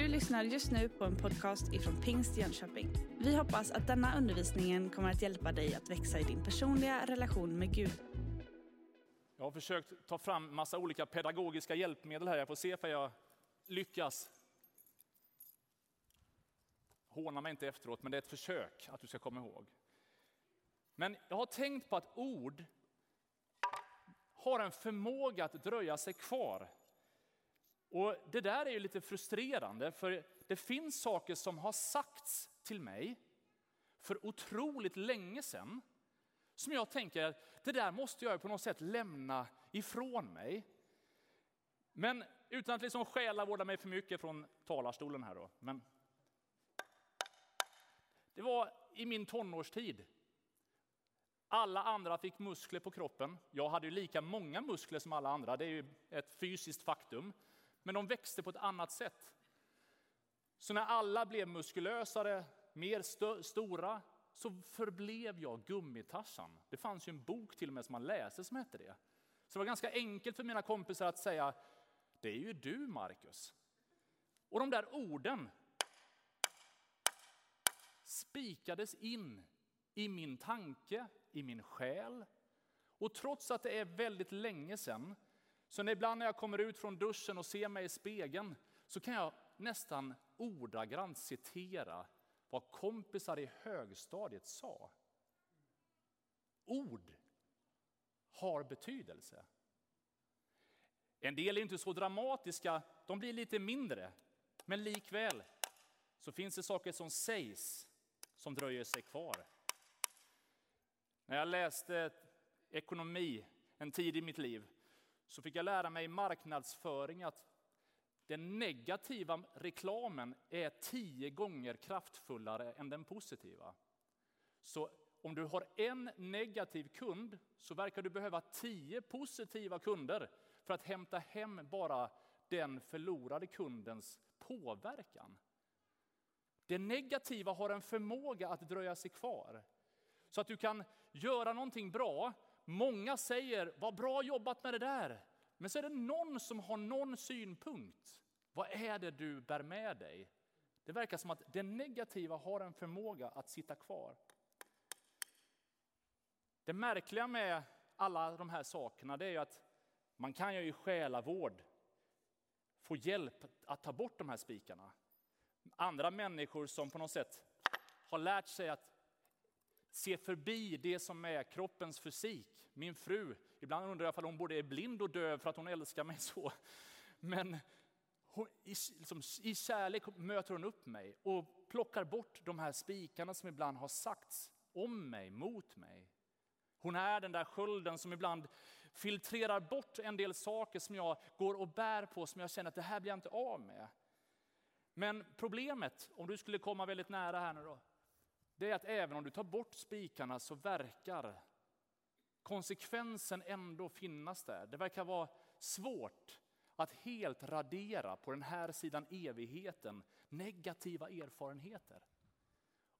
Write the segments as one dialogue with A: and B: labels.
A: Du lyssnar just nu på en podcast ifrån Pingst Jönköping. Vi hoppas att denna undervisning kommer att hjälpa dig att växa i din personliga relation med Gud.
B: Jag har försökt ta fram massa olika pedagogiska hjälpmedel här. Jag får se om jag lyckas. Håna mig inte efteråt, men det är ett försök att du ska komma ihåg. Men jag har tänkt på att ord har en förmåga att dröja sig kvar. Och Det där är ju lite frustrerande, för det finns saker som har sagts till mig för otroligt länge sedan, som jag tänker, att det där måste jag på något sätt lämna ifrån mig. Men utan att liksom själavårda mig för mycket från talarstolen här då. Men det var i min tonårstid. Alla andra fick muskler på kroppen. Jag hade ju lika många muskler som alla andra, det är ju ett fysiskt faktum. Men de växte på ett annat sätt. Så när alla blev muskulösare, mer st stora, så förblev jag gummitarsan. Det fanns ju en bok till och med som man läste som hette det. Så det var ganska enkelt för mina kompisar att säga, det är ju du Marcus. Och de där orden spikades in i min tanke, i min själ. Och trots att det är väldigt länge sedan, så när ibland när jag kommer ut från duschen och ser mig i spegeln, så kan jag nästan ordagrant citera vad kompisar i högstadiet sa. Ord har betydelse. En del är inte så dramatiska, de blir lite mindre. Men likväl så finns det saker som sägs som dröjer sig kvar. När jag läste ekonomi en tid i mitt liv så fick jag lära mig i marknadsföring att den negativa reklamen är tio gånger kraftfullare än den positiva. Så om du har en negativ kund så verkar du behöva tio positiva kunder för att hämta hem bara den förlorade kundens påverkan. Det negativa har en förmåga att dröja sig kvar. Så att du kan göra någonting bra. Många säger, vad bra jobbat med det där. Men så är det någon som har någon synpunkt. Vad är det du bär med dig? Det verkar som att det negativa har en förmåga att sitta kvar. Det märkliga med alla de här sakerna det är att man kan ju i själavård få hjälp att ta bort de här spikarna. Andra människor som på något sätt har lärt sig att se förbi det som är kroppens fysik. Min fru, ibland undrar jag om hon både är blind och döv för att hon älskar mig så. Men hon, i, liksom, i kärlek möter hon upp mig och plockar bort de här spikarna som ibland har sagts om mig, mot mig. Hon är den där skölden som ibland filtrerar bort en del saker som jag går och bär på, som jag känner att det här blir jag inte av med. Men problemet, om du skulle komma väldigt nära här nu då, det är att även om du tar bort spikarna så verkar konsekvensen ändå finnas där. Det verkar vara svårt att helt radera på den här sidan evigheten negativa erfarenheter.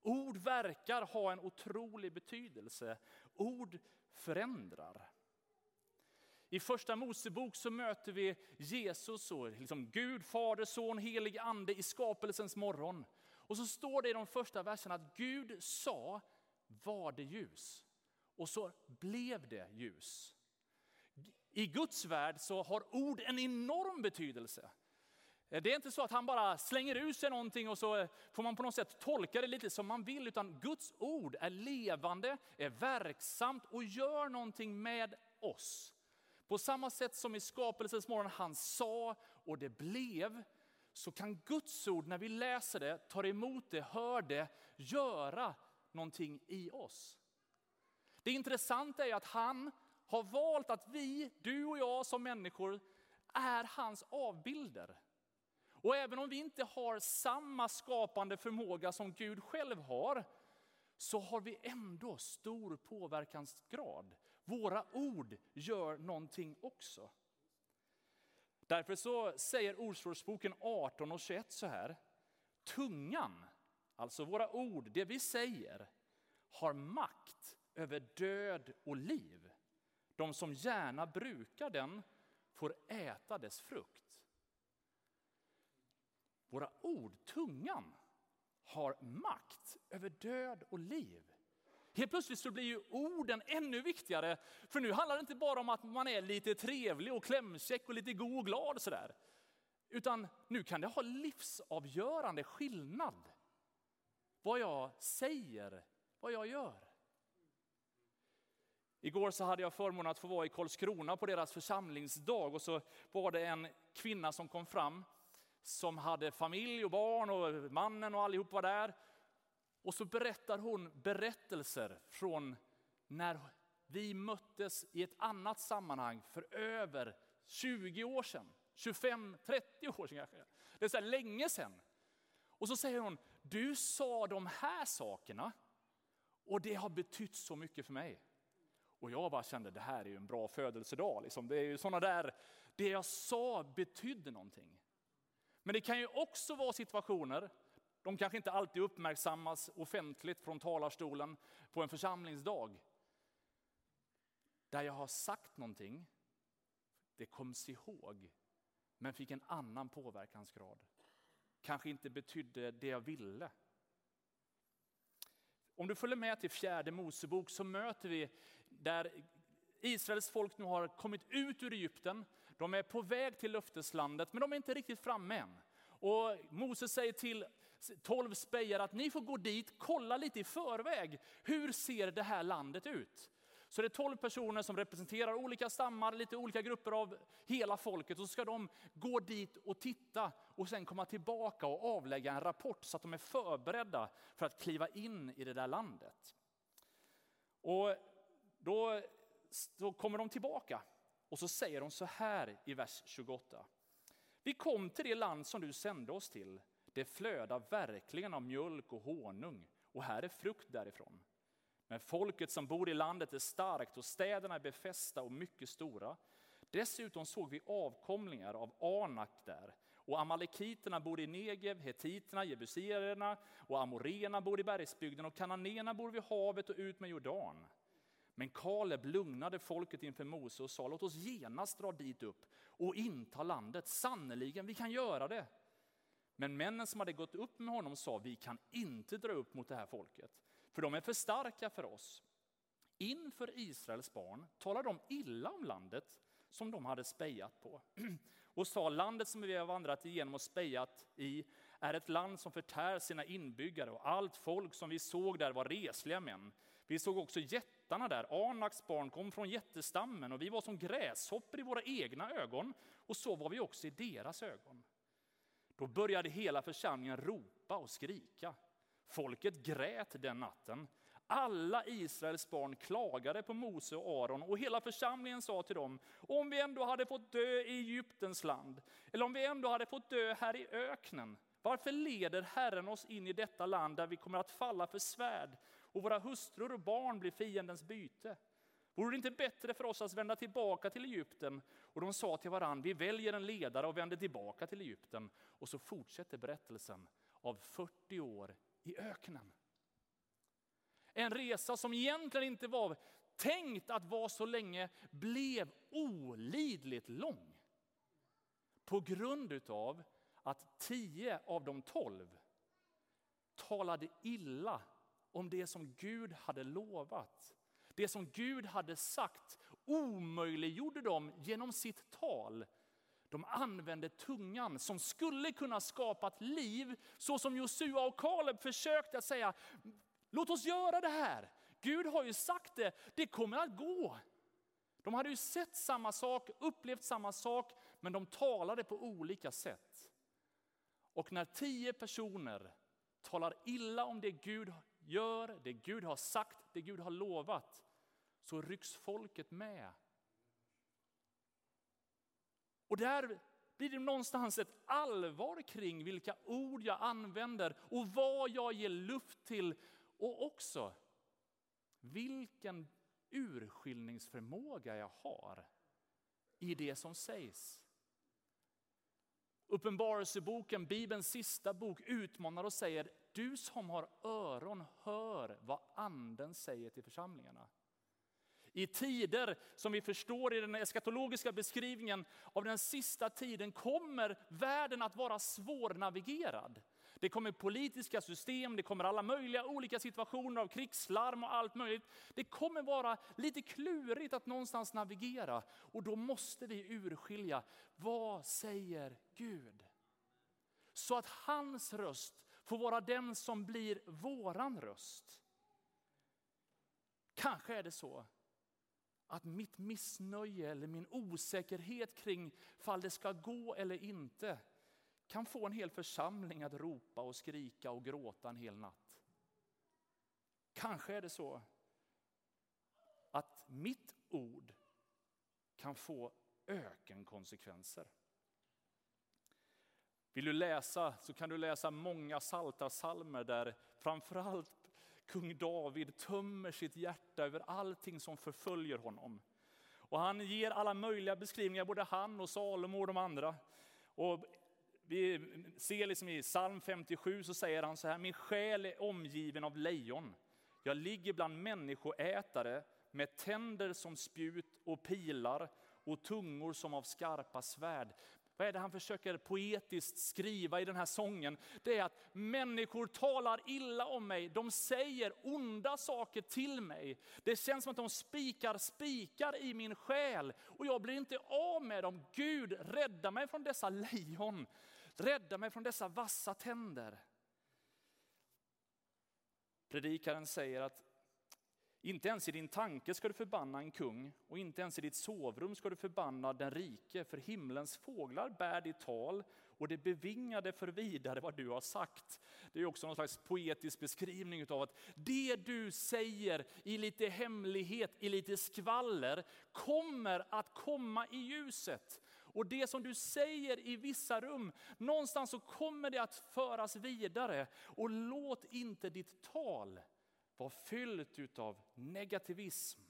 B: Ord verkar ha en otrolig betydelse. Ord förändrar. I första Mosebok så möter vi Jesus och liksom Gud, Fader, Son, helig Ande i skapelsens morgon. Och så står det i de första verserna att Gud sa, var det ljus. Och så blev det ljus. I Guds värld så har ord en enorm betydelse. Det är inte så att han bara slänger ut sig någonting och så får man på något sätt tolka det lite som man vill, utan Guds ord är levande, är verksamt och gör någonting med oss. På samma sätt som i skapelsens morgon han sa och det blev, så kan Guds ord när vi läser det, tar emot det, hör det, göra någonting i oss. Det intressanta är att han har valt att vi, du och jag som människor, är hans avbilder. Och även om vi inte har samma skapande förmåga som Gud själv har, så har vi ändå stor påverkansgrad. Våra ord gör någonting också. Därför så säger Ordspråksboken 18 och 21 så här. Tungan, alltså våra ord, det vi säger, har makt över död och liv. De som gärna brukar den får äta dess frukt. våra ord, tungan, har makt över död och liv. Helt plötsligt så blir ju orden ännu viktigare. För nu handlar det inte bara om att man är lite trevlig och klämkäck och lite god och glad sådär. Utan nu kan det ha livsavgörande skillnad. Vad jag säger, vad jag gör. Igår så hade jag förmånen att få vara i Karlskrona på deras församlingsdag och så var det en kvinna som kom fram som hade familj och barn och mannen och allihop var där. Och så berättar hon berättelser från när vi möttes i ett annat sammanhang för över 20 år sedan. 25-30 år sedan kanske. Det är så länge sedan. Och så säger hon, du sa de här sakerna och det har betytt så mycket för mig. Och jag bara kände, det här är ju en bra födelsedag. Liksom. Det är ju sådana där, det jag sa betydde någonting. Men det kan ju också vara situationer, de kanske inte alltid uppmärksammas offentligt från talarstolen på en församlingsdag. Där jag har sagt någonting, det koms ihåg, men fick en annan påverkansgrad. Kanske inte betydde det jag ville. Om du följer med till fjärde Mosebok så möter vi där Israels folk nu har kommit ut ur Egypten. De är på väg till löfteslandet, men de är inte riktigt framme än. Och Moses säger till tolv spejare att ni får gå dit, kolla lite i förväg. Hur ser det här landet ut? Så det är tolv personer som representerar olika stammar, lite olika grupper av hela folket. Och så ska de gå dit och titta och sen komma tillbaka och avlägga en rapport så att de är förberedda för att kliva in i det där landet. Och då, då kommer de tillbaka och så säger de så här i vers 28. Vi kom till det land som du sände oss till. Det flödar verkligen av mjölk och honung och här är frukt därifrån. Men folket som bor i landet är starkt och städerna är befästa och mycket stora. Dessutom såg vi avkomlingar av Anak där. Och amalekiterna bor i Negev, hetiterna, jebusierna och amorena bor i bergsbygden och kananéerna bor vid havet och ut med Jordan. Men Kaleb lugnade folket inför Mose och sa, låt oss genast dra dit upp och inta landet. Sannerligen, vi kan göra det. Men männen som hade gått upp med honom sa, vi kan inte dra upp mot det här folket, för de är för starka för oss. Inför Israels barn talade de illa om landet som de hade spejat på och sa, landet som vi har vandrat igenom och spejat i är ett land som förtär sina inbyggare och allt folk som vi såg där var resliga män. Vi såg också jättarna där, Anaks barn kom från jättestammen och vi var som gräshoppor i våra egna ögon och så var vi också i deras ögon. Då började hela församlingen ropa och skrika. Folket grät den natten. Alla Israels barn klagade på Mose och Aron och hela församlingen sa till dem, om vi ändå hade fått dö i Egyptens land, eller om vi ändå hade fått dö här i öknen, varför leder Herren oss in i detta land där vi kommer att falla för svärd och våra hustrur och barn blir fiendens byte? Vore det inte bättre för oss att vända tillbaka till Egypten? Och de sa till varandra, vi väljer en ledare och vänder tillbaka till Egypten. Och så fortsätter berättelsen av 40 år i öknen. En resa som egentligen inte var tänkt att vara så länge blev olidligt lång. På grund utav att tio av de tolv talade illa om det som Gud hade lovat. Det som Gud hade sagt omöjliggjorde de genom sitt tal. De använde tungan som skulle kunna skapa ett liv så som Josua och Kaleb försökte säga, låt oss göra det här. Gud har ju sagt det, det kommer att gå. De hade ju sett samma sak, upplevt samma sak, men de talade på olika sätt. Och när tio personer talar illa om det Gud gör, det Gud har sagt, det Gud har lovat, så rycks folket med. Och där blir det någonstans ett allvar kring vilka ord jag använder och vad jag ger luft till och också vilken urskiljningsförmåga jag har i det som sägs. Uppenbarelseboken, Bibelns sista bok, utmanar och säger du som har öron, hör vad anden säger till församlingarna. I tider som vi förstår i den eskatologiska beskrivningen av den sista tiden kommer världen att vara svårnavigerad. Det kommer politiska system, det kommer alla möjliga olika situationer av krigslarm och allt möjligt. Det kommer vara lite klurigt att någonstans navigera och då måste vi urskilja, vad säger Gud? Så att hans röst får vara den som blir våran röst. Kanske är det så att mitt missnöje eller min osäkerhet kring fall det ska gå eller inte kan få en hel församling att ropa och skrika och gråta en hel natt. Kanske är det så att mitt ord kan få ökenkonsekvenser. Vill du läsa så kan du läsa många saltarsalmer där framförallt kung David tömmer sitt hjärta över allting som förföljer honom. Och han ger alla möjliga beskrivningar, både han och Salomo och de andra. Och vi ser liksom i psalm 57 så säger han så här, min själ är omgiven av lejon. Jag ligger bland människoätare med tänder som spjut och pilar och tungor som av skarpa svärd. Vad är det han försöker poetiskt skriva i den här sången? Det är att människor talar illa om mig, de säger onda saker till mig. Det känns som att de spikar spikar i min själ och jag blir inte av med dem. Gud, rädda mig från dessa lejon. Rädda mig från dessa vassa tänder. Predikaren säger att inte ens i din tanke ska du förbanna en kung och inte ens i ditt sovrum ska du förbanna den rike, för himlens fåglar bär ditt tal och det bevingade för vidare vad du har sagt. Det är också någon slags poetisk beskrivning av att det du säger i lite hemlighet, i lite skvaller, kommer att komma i ljuset. Och det som du säger i vissa rum, någonstans så kommer det att föras vidare. Och låt inte ditt tal var fyllt av negativism.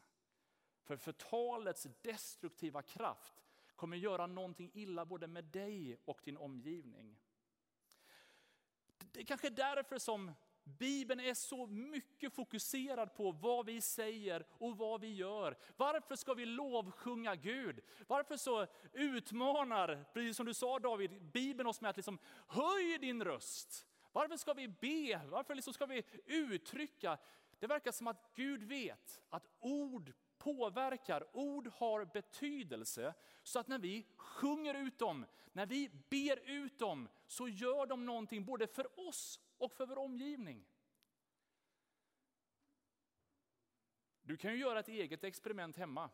B: För förtalets destruktiva kraft kommer göra någonting illa både med dig och din omgivning. Det är kanske därför som Bibeln är så mycket fokuserad på vad vi säger och vad vi gör. Varför ska vi lovsjunga Gud? Varför så utmanar, precis som du sa David, Bibeln oss med att liksom, höj din röst. Varför ska vi be? Varför liksom ska vi uttrycka? Det verkar som att Gud vet att ord påverkar, ord har betydelse. Så att när vi sjunger ut dem, när vi ber ut dem, så gör de någonting både för oss och för vår omgivning. Du kan ju göra ett eget experiment hemma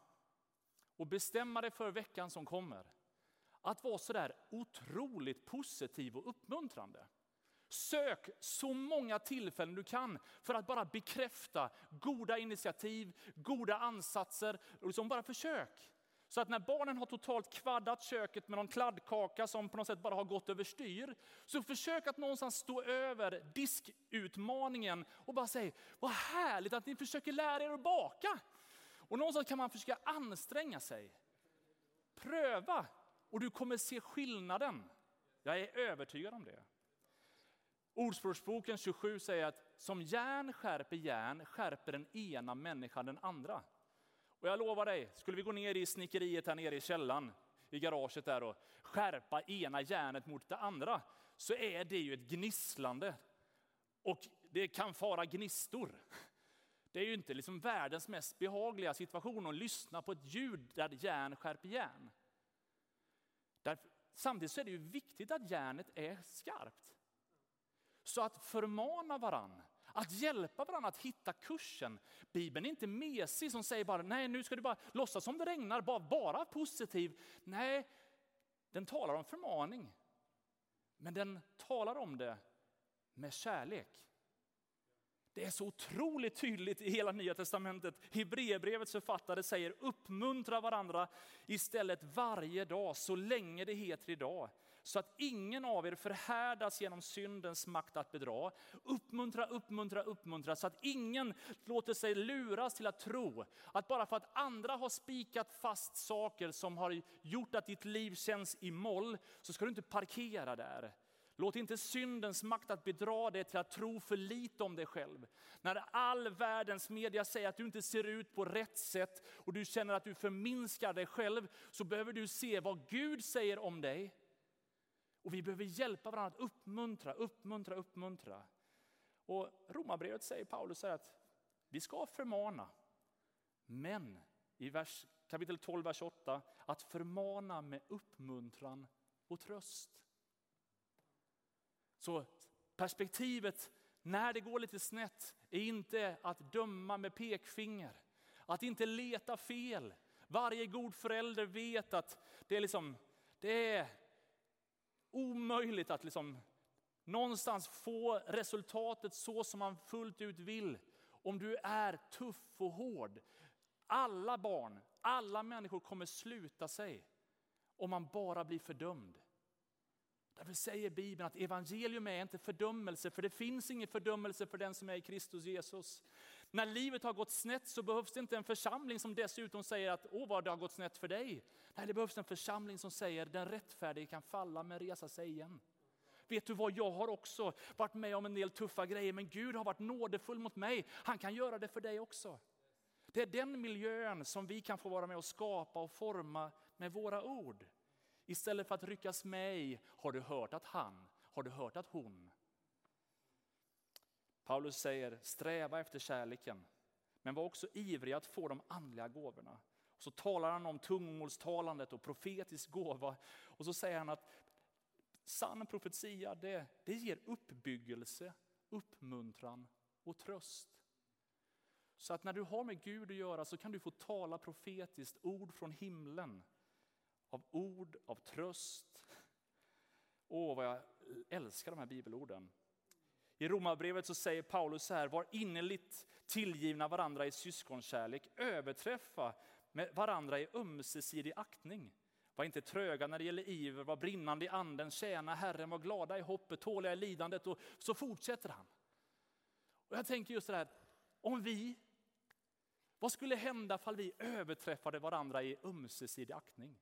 B: och bestämma dig för veckan som kommer. Att vara sådär otroligt positiv och uppmuntrande. Sök så många tillfällen du kan för att bara bekräfta goda initiativ, goda ansatser. Och liksom bara försök. Så att när barnen har totalt kvaddat köket med någon kladdkaka som på något sätt bara har gått överstyr, så försök att någonstans stå över diskutmaningen och bara säga, vad härligt att ni försöker lära er att baka. Och någonstans kan man försöka anstränga sig. Pröva och du kommer se skillnaden. Jag är övertygad om det. Ordspråksboken 27 säger att som järn skärper järn skärper den ena människan den andra. Och jag lovar dig, skulle vi gå ner i snickeriet här nere i källan, i garaget där och skärpa ena järnet mot det andra, så är det ju ett gnisslande. Och det kan fara gnistor. Det är ju inte liksom världens mest behagliga situation att lyssna på ett ljud där järn skärper järn. Därför, samtidigt så är det ju viktigt att järnet är skarpt. Så att förmana varann, att hjälpa varandra att hitta kursen. Bibeln är inte mesig som säger bara, nej nu ska du bara låtsas som det regnar, bara, bara positiv. Nej, den talar om förmaning. Men den talar om det med kärlek. Det är så otroligt tydligt i hela nya testamentet. Hebreerbrevets författare säger uppmuntra varandra istället varje dag så länge det heter idag så att ingen av er förhärdas genom syndens makt att bedra. Uppmuntra, uppmuntra, uppmuntra så att ingen låter sig luras till att tro att bara för att andra har spikat fast saker som har gjort att ditt liv känns i moll så ska du inte parkera där. Låt inte syndens makt att bedra dig till att tro för lite om dig själv. När all världens media säger att du inte ser ut på rätt sätt och du känner att du förminskar dig själv, så behöver du se vad Gud säger om dig. Och vi behöver hjälpa varandra att uppmuntra, uppmuntra, uppmuntra. Och Romarbrevet säger Paulus att vi ska förmana, men i vers, kapitel 12, vers 8, att förmana med uppmuntran och tröst. Så perspektivet när det går lite snett är inte att döma med pekfinger, att inte leta fel. Varje god förälder vet att det är, liksom, det är omöjligt att liksom någonstans få resultatet så som man fullt ut vill. Om du är tuff och hård. Alla barn, alla människor kommer sluta sig om man bara blir fördömd. Därför säger Bibeln att evangelium är inte fördömelse, för det finns ingen fördömelse för den som är i Kristus Jesus. När livet har gått snett så behövs det inte en församling som dessutom säger att åh vad det har gått snett för dig. Nej, det behövs en församling som säger den rättfärdige kan falla men resa sig igen. Vet du vad, jag har också varit med om en del tuffa grejer, men Gud har varit nådefull mot mig. Han kan göra det för dig också. Det är den miljön som vi kan få vara med och skapa och forma med våra ord. Istället för att ryckas med i, har du hört att han, har du hört att hon. Paulus säger, sträva efter kärleken, men var också ivrig att få de andliga gåvorna. Och så talar han om tungomålstalandet och profetisk gåva. Och så säger han att sann profetia, det, det ger uppbyggelse, uppmuntran och tröst. Så att när du har med Gud att göra så kan du få tala profetiskt ord från himlen. Av ord, av tröst. Åh, vad jag älskar de här bibelorden. I Romarbrevet så säger Paulus så här, var innerligt tillgivna varandra i syskonkärlek, överträffa med varandra i ömsesidig aktning. Var inte tröga när det gäller iver, var brinnande i anden, tjäna Herren, var glada i hoppet, tåliga i lidandet och så fortsätter han. Och jag tänker just det här, om vi, vad skulle hända om vi överträffade varandra i ömsesidig aktning?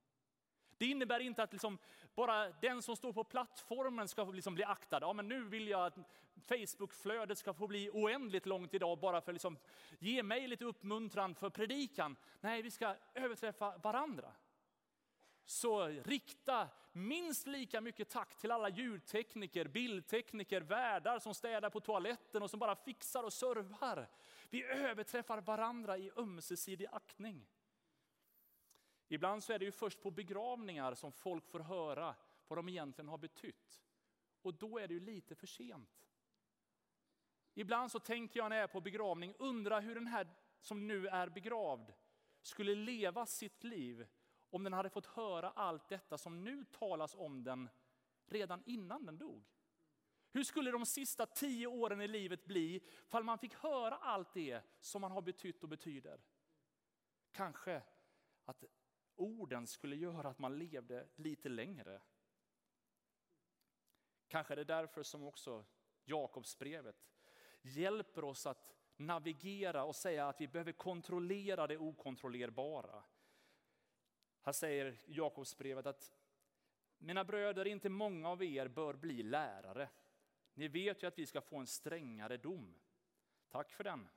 B: Det innebär inte att liksom bara den som står på plattformen ska liksom bli aktad. Ja, men nu vill jag att Facebookflödet ska få bli oändligt långt idag bara för att liksom ge mig lite uppmuntran för predikan. Nej, vi ska överträffa varandra. Så rikta minst lika mycket tack till alla ljudtekniker, bildtekniker, värdar som städar på toaletten och som bara fixar och servar. Vi överträffar varandra i ömsesidig aktning. Ibland så är det ju först på begravningar som folk får höra vad de egentligen har betytt. Och då är det ju lite för sent. Ibland så tänker jag när jag är på begravning, undra hur den här som nu är begravd skulle leva sitt liv om den hade fått höra allt detta som nu talas om den redan innan den dog. Hur skulle de sista tio åren i livet bli fall man fick höra allt det som man har betytt och betyder? Kanske att orden skulle göra att man levde lite längre. Kanske är det därför som också Jakobsbrevet hjälper oss att navigera och säga att vi behöver kontrollera det okontrollerbara. Här säger Jakobsbrevet att mina bröder, inte många av er bör bli lärare. Ni vet ju att vi ska få en strängare dom. Tack för den.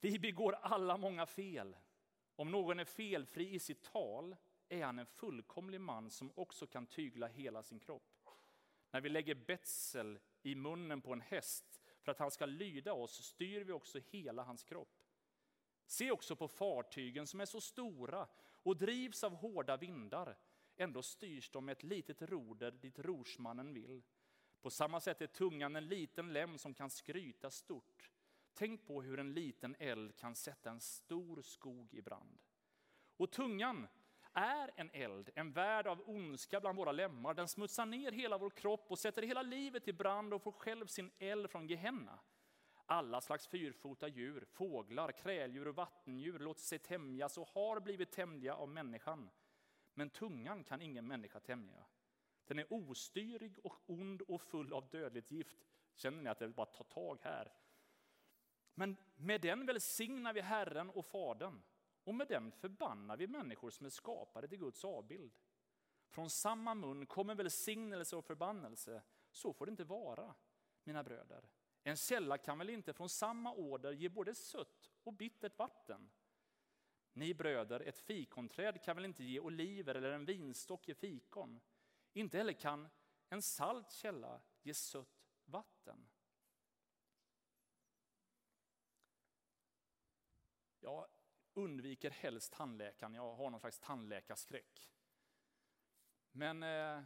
B: Vi begår alla många fel. Om någon är felfri i sitt tal är han en fullkomlig man som också kan tygla hela sin kropp. När vi lägger betsel i munnen på en häst för att han ska lyda oss styr vi också hela hans kropp. Se också på fartygen som är så stora och drivs av hårda vindar. Ändå styrs de med ett litet roder dit rorsmannen vill. På samma sätt är tungan en liten lem som kan skryta stort. Tänk på hur en liten eld kan sätta en stor skog i brand. Och tungan är en eld, en värld av ondska bland våra lemmar. Den smutsar ner hela vår kropp och sätter hela livet i brand och får själv sin eld från Gehenna. Alla slags fyrfota djur, fåglar, kräldjur och vattendjur låter sig tämjas och har blivit tämjda av människan. Men tungan kan ingen människa tämja. Den är ostyrig och ond och full av dödligt gift. Känner ni att det bara tar tag här? Men med den välsignar vi Herren och Fadern och med den förbannar vi människor som är skapade till Guds avbild. Från samma mun kommer välsignelse och förbannelse. Så får det inte vara, mina bröder. En källa kan väl inte från samma åder ge både sött och bittert vatten? Ni bröder, ett fikonträd kan väl inte ge oliver eller en vinstock ge fikon? Inte heller kan en salt källa ge sött vatten. Jag undviker helst tandläkaren, jag har någon slags tandläkarskräck. Men eh,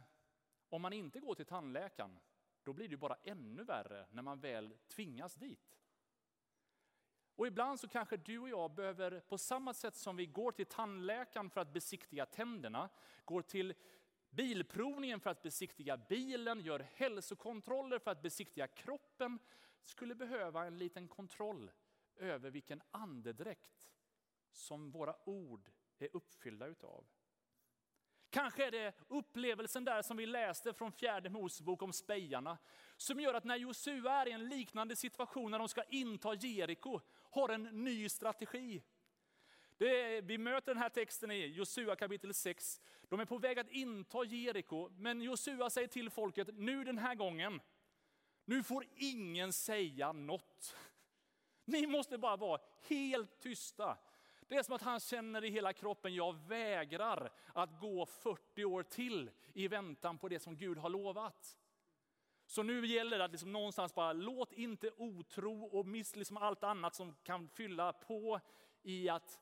B: om man inte går till tandläkaren, då blir det bara ännu värre när man väl tvingas dit. Och ibland så kanske du och jag behöver, på samma sätt som vi går till tandläkaren för att besiktiga tänderna, går till bilprovningen för att besiktiga bilen, gör hälsokontroller för att besiktiga kroppen, skulle behöva en liten kontroll över vilken andedräkt som våra ord är uppfyllda utav. Kanske är det upplevelsen där som vi läste från fjärde Mosebok om spejarna, som gör att när Josua är i en liknande situation när de ska inta Jeriko, har en ny strategi. Är, vi möter den här texten i Josua kapitel 6. De är på väg att inta Jeriko, men Josua säger till folket, nu den här gången, nu får ingen säga något. Ni måste bara vara helt tysta. Det är som att han känner i hela kroppen, jag vägrar att gå 40 år till i väntan på det som Gud har lovat. Så nu gäller det att liksom någonstans bara, låt inte otro och miss, liksom allt annat som kan fylla på i att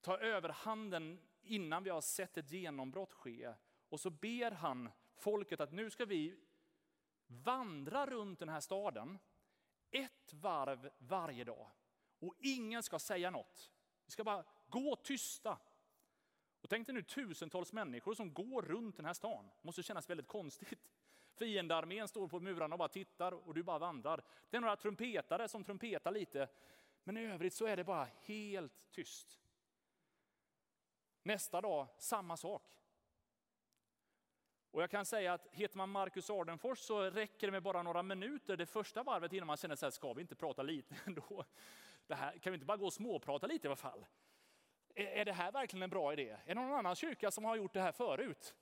B: ta överhanden innan vi har sett ett genombrott ske. Och så ber han folket att nu ska vi vandra runt den här staden ett varv varje dag. Och ingen ska säga något. Vi ska bara gå tysta. Och tänk dig nu tusentals människor som går runt den här stan. Det måste kännas väldigt konstigt. Fiendearmén står på murarna och bara tittar och du bara vandrar. Det är några trumpetare som trumpetar lite. Men i övrigt så är det bara helt tyst. Nästa dag, samma sak. Och jag kan säga att heter man Marcus Ardenfors så räcker det med bara några minuter det första varvet innan man känner så här, ska vi inte prata lite ändå? Det här, kan vi inte bara gå och småprata lite i alla fall? Är, är det här verkligen en bra idé? Är det någon annan kyrka som har gjort det här förut?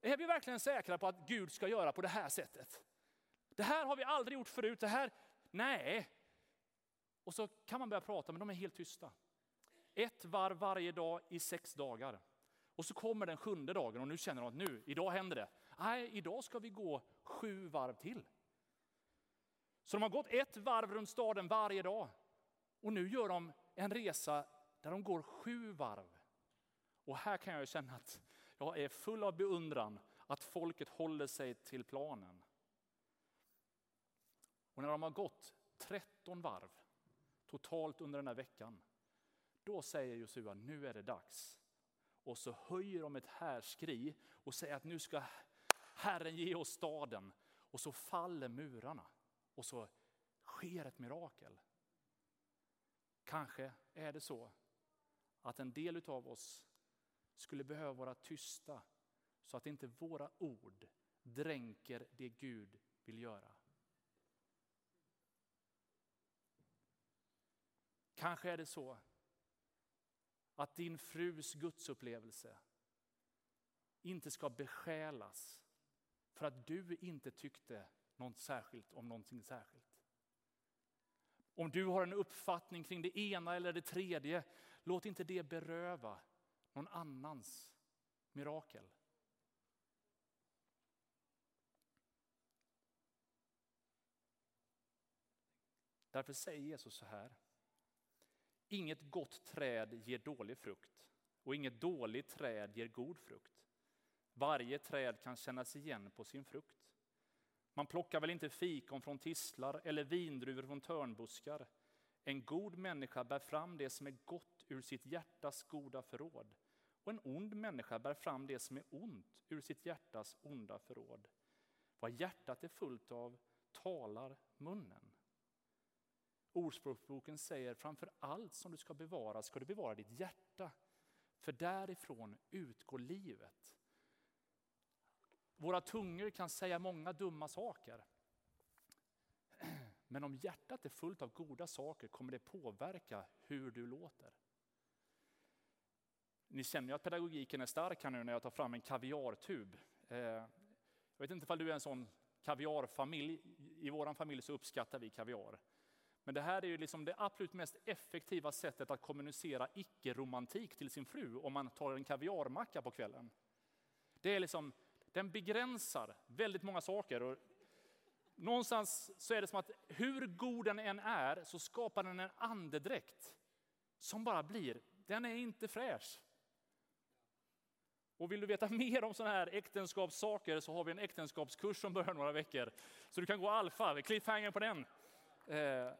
B: Är vi verkligen säkra på att Gud ska göra på det här sättet? Det här har vi aldrig gjort förut. Det här, nej. Och så kan man börja prata, men de är helt tysta. Ett varv varje dag i sex dagar. Och så kommer den sjunde dagen och nu känner de att nu, idag händer det. Nej, idag ska vi gå sju varv till. Så de har gått ett varv runt staden varje dag. Och nu gör de en resa där de går sju varv. Och här kan jag känna att jag är full av beundran att folket håller sig till planen. Och när de har gått 13 varv totalt under den här veckan, då säger Josua, nu är det dags. Och så höjer de ett härskri och säger att nu ska Herren ge oss staden. Och så faller murarna och så sker ett mirakel. Kanske är det så att en del av oss skulle behöva vara tysta så att inte våra ord dränker det Gud vill göra. Kanske är det så att din frus gudsupplevelse inte ska besjälas för att du inte tyckte något särskilt om någonting särskilt. Om du har en uppfattning kring det ena eller det tredje, låt inte det beröva någon annans mirakel. Därför säger Jesus så här. Inget gott träd ger dålig frukt och inget dåligt träd ger god frukt. Varje träd kan kännas igen på sin frukt. Man plockar väl inte fikon från tistlar eller vindruvor från törnbuskar. En god människa bär fram det som är gott ur sitt hjärtas goda förråd och en ond människa bär fram det som är ont ur sitt hjärtas onda förråd. Vad hjärtat är fullt av talar munnen. Ordspråksboken säger framför allt som du ska bevara ska du bevara ditt hjärta. För därifrån utgår livet. Våra tungor kan säga många dumma saker. Men om hjärtat är fullt av goda saker kommer det påverka hur du låter. Ni känner ju att pedagogiken är stark här nu när jag tar fram en kaviartub. Eh, jag vet inte om du är en sån kaviarfamilj. I vår familj så uppskattar vi kaviar. Men det här är ju liksom det absolut mest effektiva sättet att kommunicera icke-romantik till sin fru om man tar en kaviarmacka på kvällen. Det är liksom, den begränsar väldigt många saker. Och någonstans så är det som att hur god den än är så skapar den en andedräkt som bara blir, den är inte fräsch. Och vill du veta mer om sådana här äktenskapssaker så har vi en äktenskapskurs som börjar några veckor. Så du kan gå alfa, cliffhanger på den. Eh.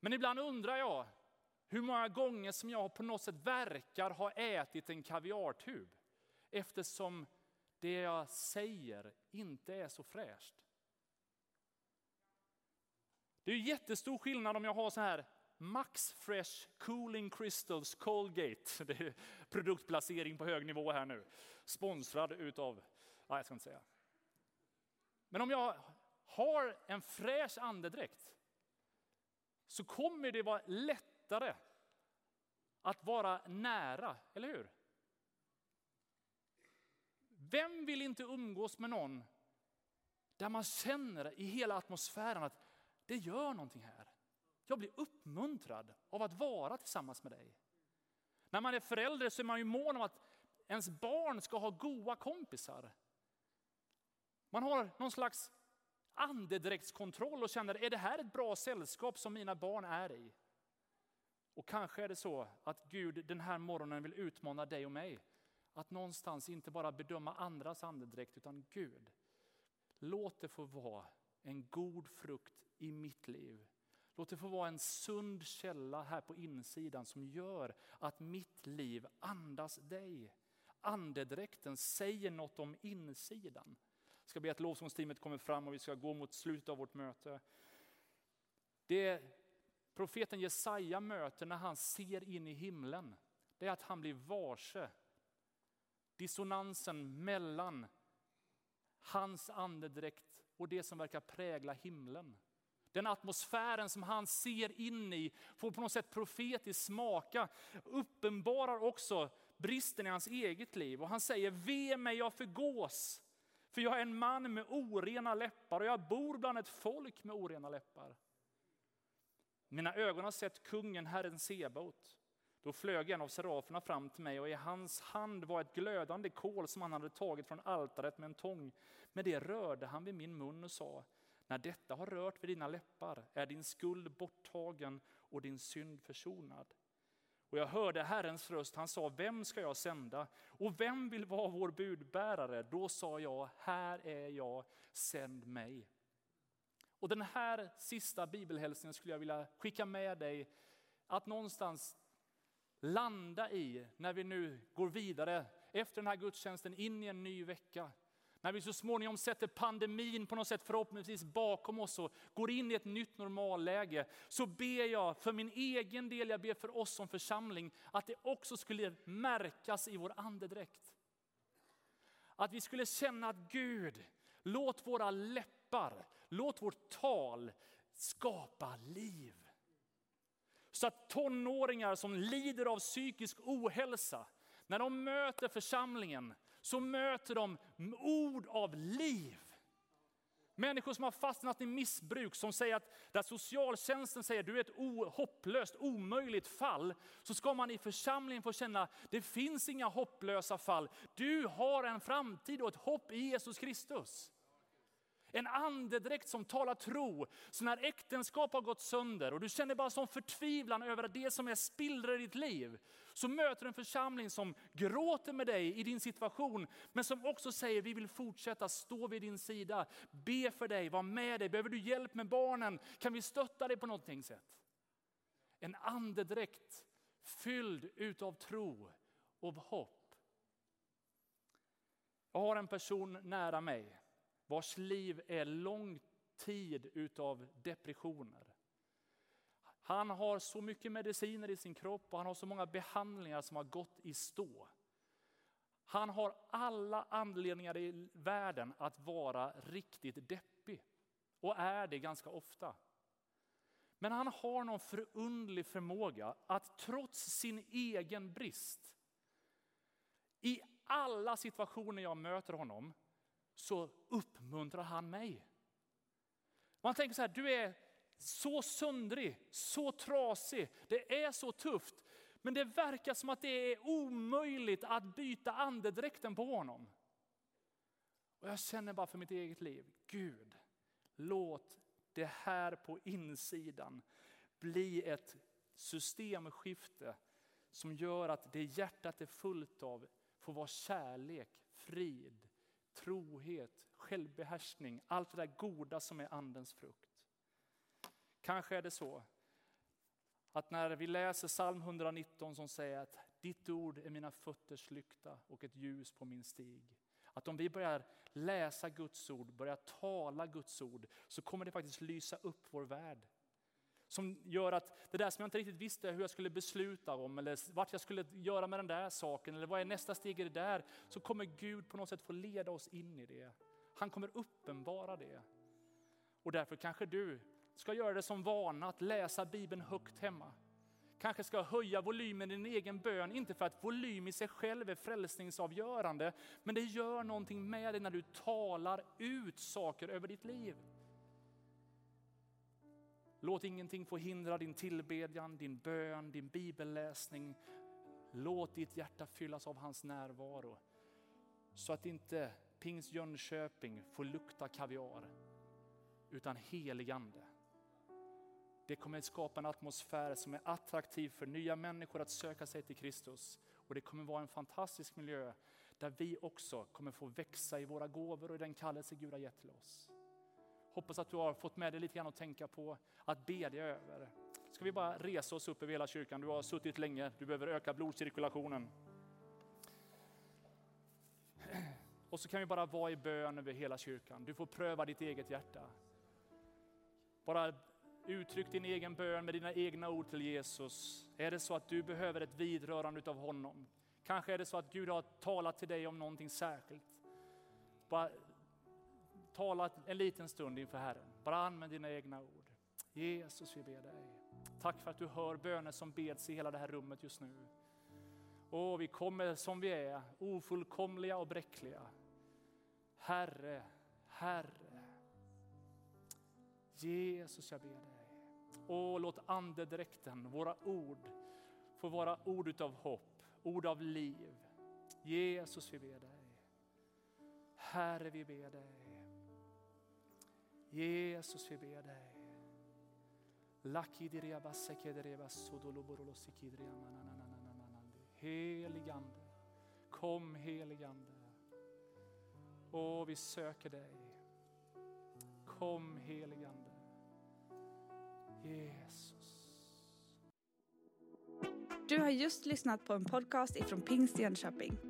B: Men ibland undrar jag hur många gånger som jag på något sätt verkar ha ätit en kaviartub. Eftersom det jag säger inte är så fräscht. Det är jättestor skillnad om jag har så här Max Fresh Cooling Crystals Colgate. Det är produktplacering på hög nivå här nu. Sponsrad utav, nej jag ska inte säga. Men om jag har en fräsch andedräkt så kommer det vara lättare att vara nära, eller hur? Vem vill inte umgås med någon där man känner i hela atmosfären att det gör någonting här. Jag blir uppmuntrad av att vara tillsammans med dig. När man är förälder så är man ju mån om att ens barn ska ha goda kompisar. Man har någon slags andedräktskontroll och känner, är det här ett bra sällskap som mina barn är i? Och kanske är det så att Gud den här morgonen vill utmana dig och mig. Att någonstans inte bara bedöma andras andedräkt utan Gud. Låt det få vara en god frukt i mitt liv. Låt det få vara en sund källa här på insidan som gör att mitt liv andas dig. Andedräkten säger något om insidan. Jag ska be att lovsångsteamet kommer fram och vi ska gå mot slutet av vårt möte. Det profeten Jesaja möter när han ser in i himlen, det är att han blir varse dissonansen mellan hans andedräkt och det som verkar prägla himlen. Den atmosfären som han ser in i får på något sätt profetiskt smaka, uppenbarar också bristen i hans eget liv. Och han säger, ve mig jag förgås, för jag är en man med orena läppar och jag bor bland ett folk med orena läppar. Mina ögon har sett kungen, Herren Sebaot. Då flög en av seraferna fram till mig och i hans hand var ett glödande kol som han hade tagit från altaret med en tång. Med det rörde han vid min mun och sa, när detta har rört vid dina läppar är din skuld borttagen och din synd försonad. Och jag hörde Herrens röst, han sa, vem ska jag sända? Och vem vill vara vår budbärare? Då sa jag, här är jag, sänd mig. Och den här sista bibelhälsningen skulle jag vilja skicka med dig, att någonstans landa i när vi nu går vidare efter den här gudstjänsten in i en ny vecka. När vi så småningom sätter pandemin på något sätt förhoppningsvis bakom oss och går in i ett nytt normalläge, så ber jag för min egen del, jag ber för oss som församling, att det också skulle märkas i vår andedräkt. Att vi skulle känna att Gud, låt våra läppar, låt vårt tal skapa liv. Så att tonåringar som lider av psykisk ohälsa, när de möter församlingen så möter de ord av liv. Människor som har fastnat i missbruk, som säger att där socialtjänsten säger du är ett hopplöst, omöjligt fall, så ska man i församlingen få känna det finns inga hopplösa fall. Du har en framtid och ett hopp i Jesus Kristus. En andedräkt som talar tro. Så när äktenskap har gått sönder och du känner bara som förtvivlan över det som är spillror i ditt liv. Så möter du en församling som gråter med dig i din situation. Men som också säger vi vill fortsätta stå vid din sida. Be för dig, vara med dig. Behöver du hjälp med barnen? Kan vi stötta dig på något sätt? En andedräkt fylld utav tro och hopp. Jag har en person nära mig vars liv är lång tid utav depressioner. Han har så mycket mediciner i sin kropp och han har så många behandlingar som har gått i stå. Han har alla anledningar i världen att vara riktigt deppig och är det ganska ofta. Men han har någon förundlig förmåga att trots sin egen brist, i alla situationer jag möter honom, så uppmuntrar han mig. Man tänker så här, du är så söndrig, så trasig, det är så tufft. Men det verkar som att det är omöjligt att byta andedräkten på honom. Och jag känner bara för mitt eget liv, Gud, låt det här på insidan bli ett systemskifte som gör att det hjärtat är fullt av får vara kärlek, frid, trohet, självbehärskning, allt det där goda som är andens frukt. Kanske är det så att när vi läser psalm 119 som säger att ditt ord är mina fötters lykta och ett ljus på min stig. Att om vi börjar läsa Guds ord, börjar tala Guds ord, så kommer det faktiskt lysa upp vår värld. Som gör att det där som jag inte riktigt visste hur jag skulle besluta om, eller vart jag skulle göra med den där saken, eller vad är nästa steg i det där, så kommer Gud på något sätt få leda oss in i det. Han kommer uppenbara det. Och därför kanske du ska göra det som vana att läsa Bibeln högt hemma. Kanske ska höja volymen i din egen bön, inte för att volym i sig själv är frälsningsavgörande, men det gör någonting med dig när du talar ut saker över ditt liv. Låt ingenting få hindra din tillbedjan, din bön, din bibelläsning. Låt ditt hjärta fyllas av hans närvaro. Så att inte Pings Jönköping får lukta kaviar, utan heligande. Det kommer skapa en atmosfär som är attraktiv för nya människor att söka sig till Kristus. Och det kommer vara en fantastisk miljö där vi också kommer få växa i våra gåvor och i den kallelse Gud har gett till oss. Hoppas att du har fått med dig lite grann att tänka på, att bedja över. Ska vi bara resa oss upp över hela kyrkan? Du har suttit länge, du behöver öka blodcirkulationen. Och så kan vi bara vara i bön över hela kyrkan. Du får pröva ditt eget hjärta. Bara uttryck din egen bön med dina egna ord till Jesus. Är det så att du behöver ett vidrörande av honom? Kanske är det så att Gud har talat till dig om någonting särskilt. Bara tala en liten stund inför Herren. Bara använd dina egna ord. Jesus, vi ber dig. Tack för att du hör böner som beds i hela det här rummet just nu. Och vi kommer som vi är, ofullkomliga och bräckliga. Herre, Herre. Jesus, jag ber dig. Och låt andedräkten, våra ord, få vara ord utav hopp, ord av liv. Jesus, vi ber dig. Herre, vi ber dig. Jesus, vi ber dig. Heligande, kom heligande. Och vi söker dig. Kom heligande. Jesus.
A: Du har just lyssnat på en podcast ifrån Pingst Jönköping.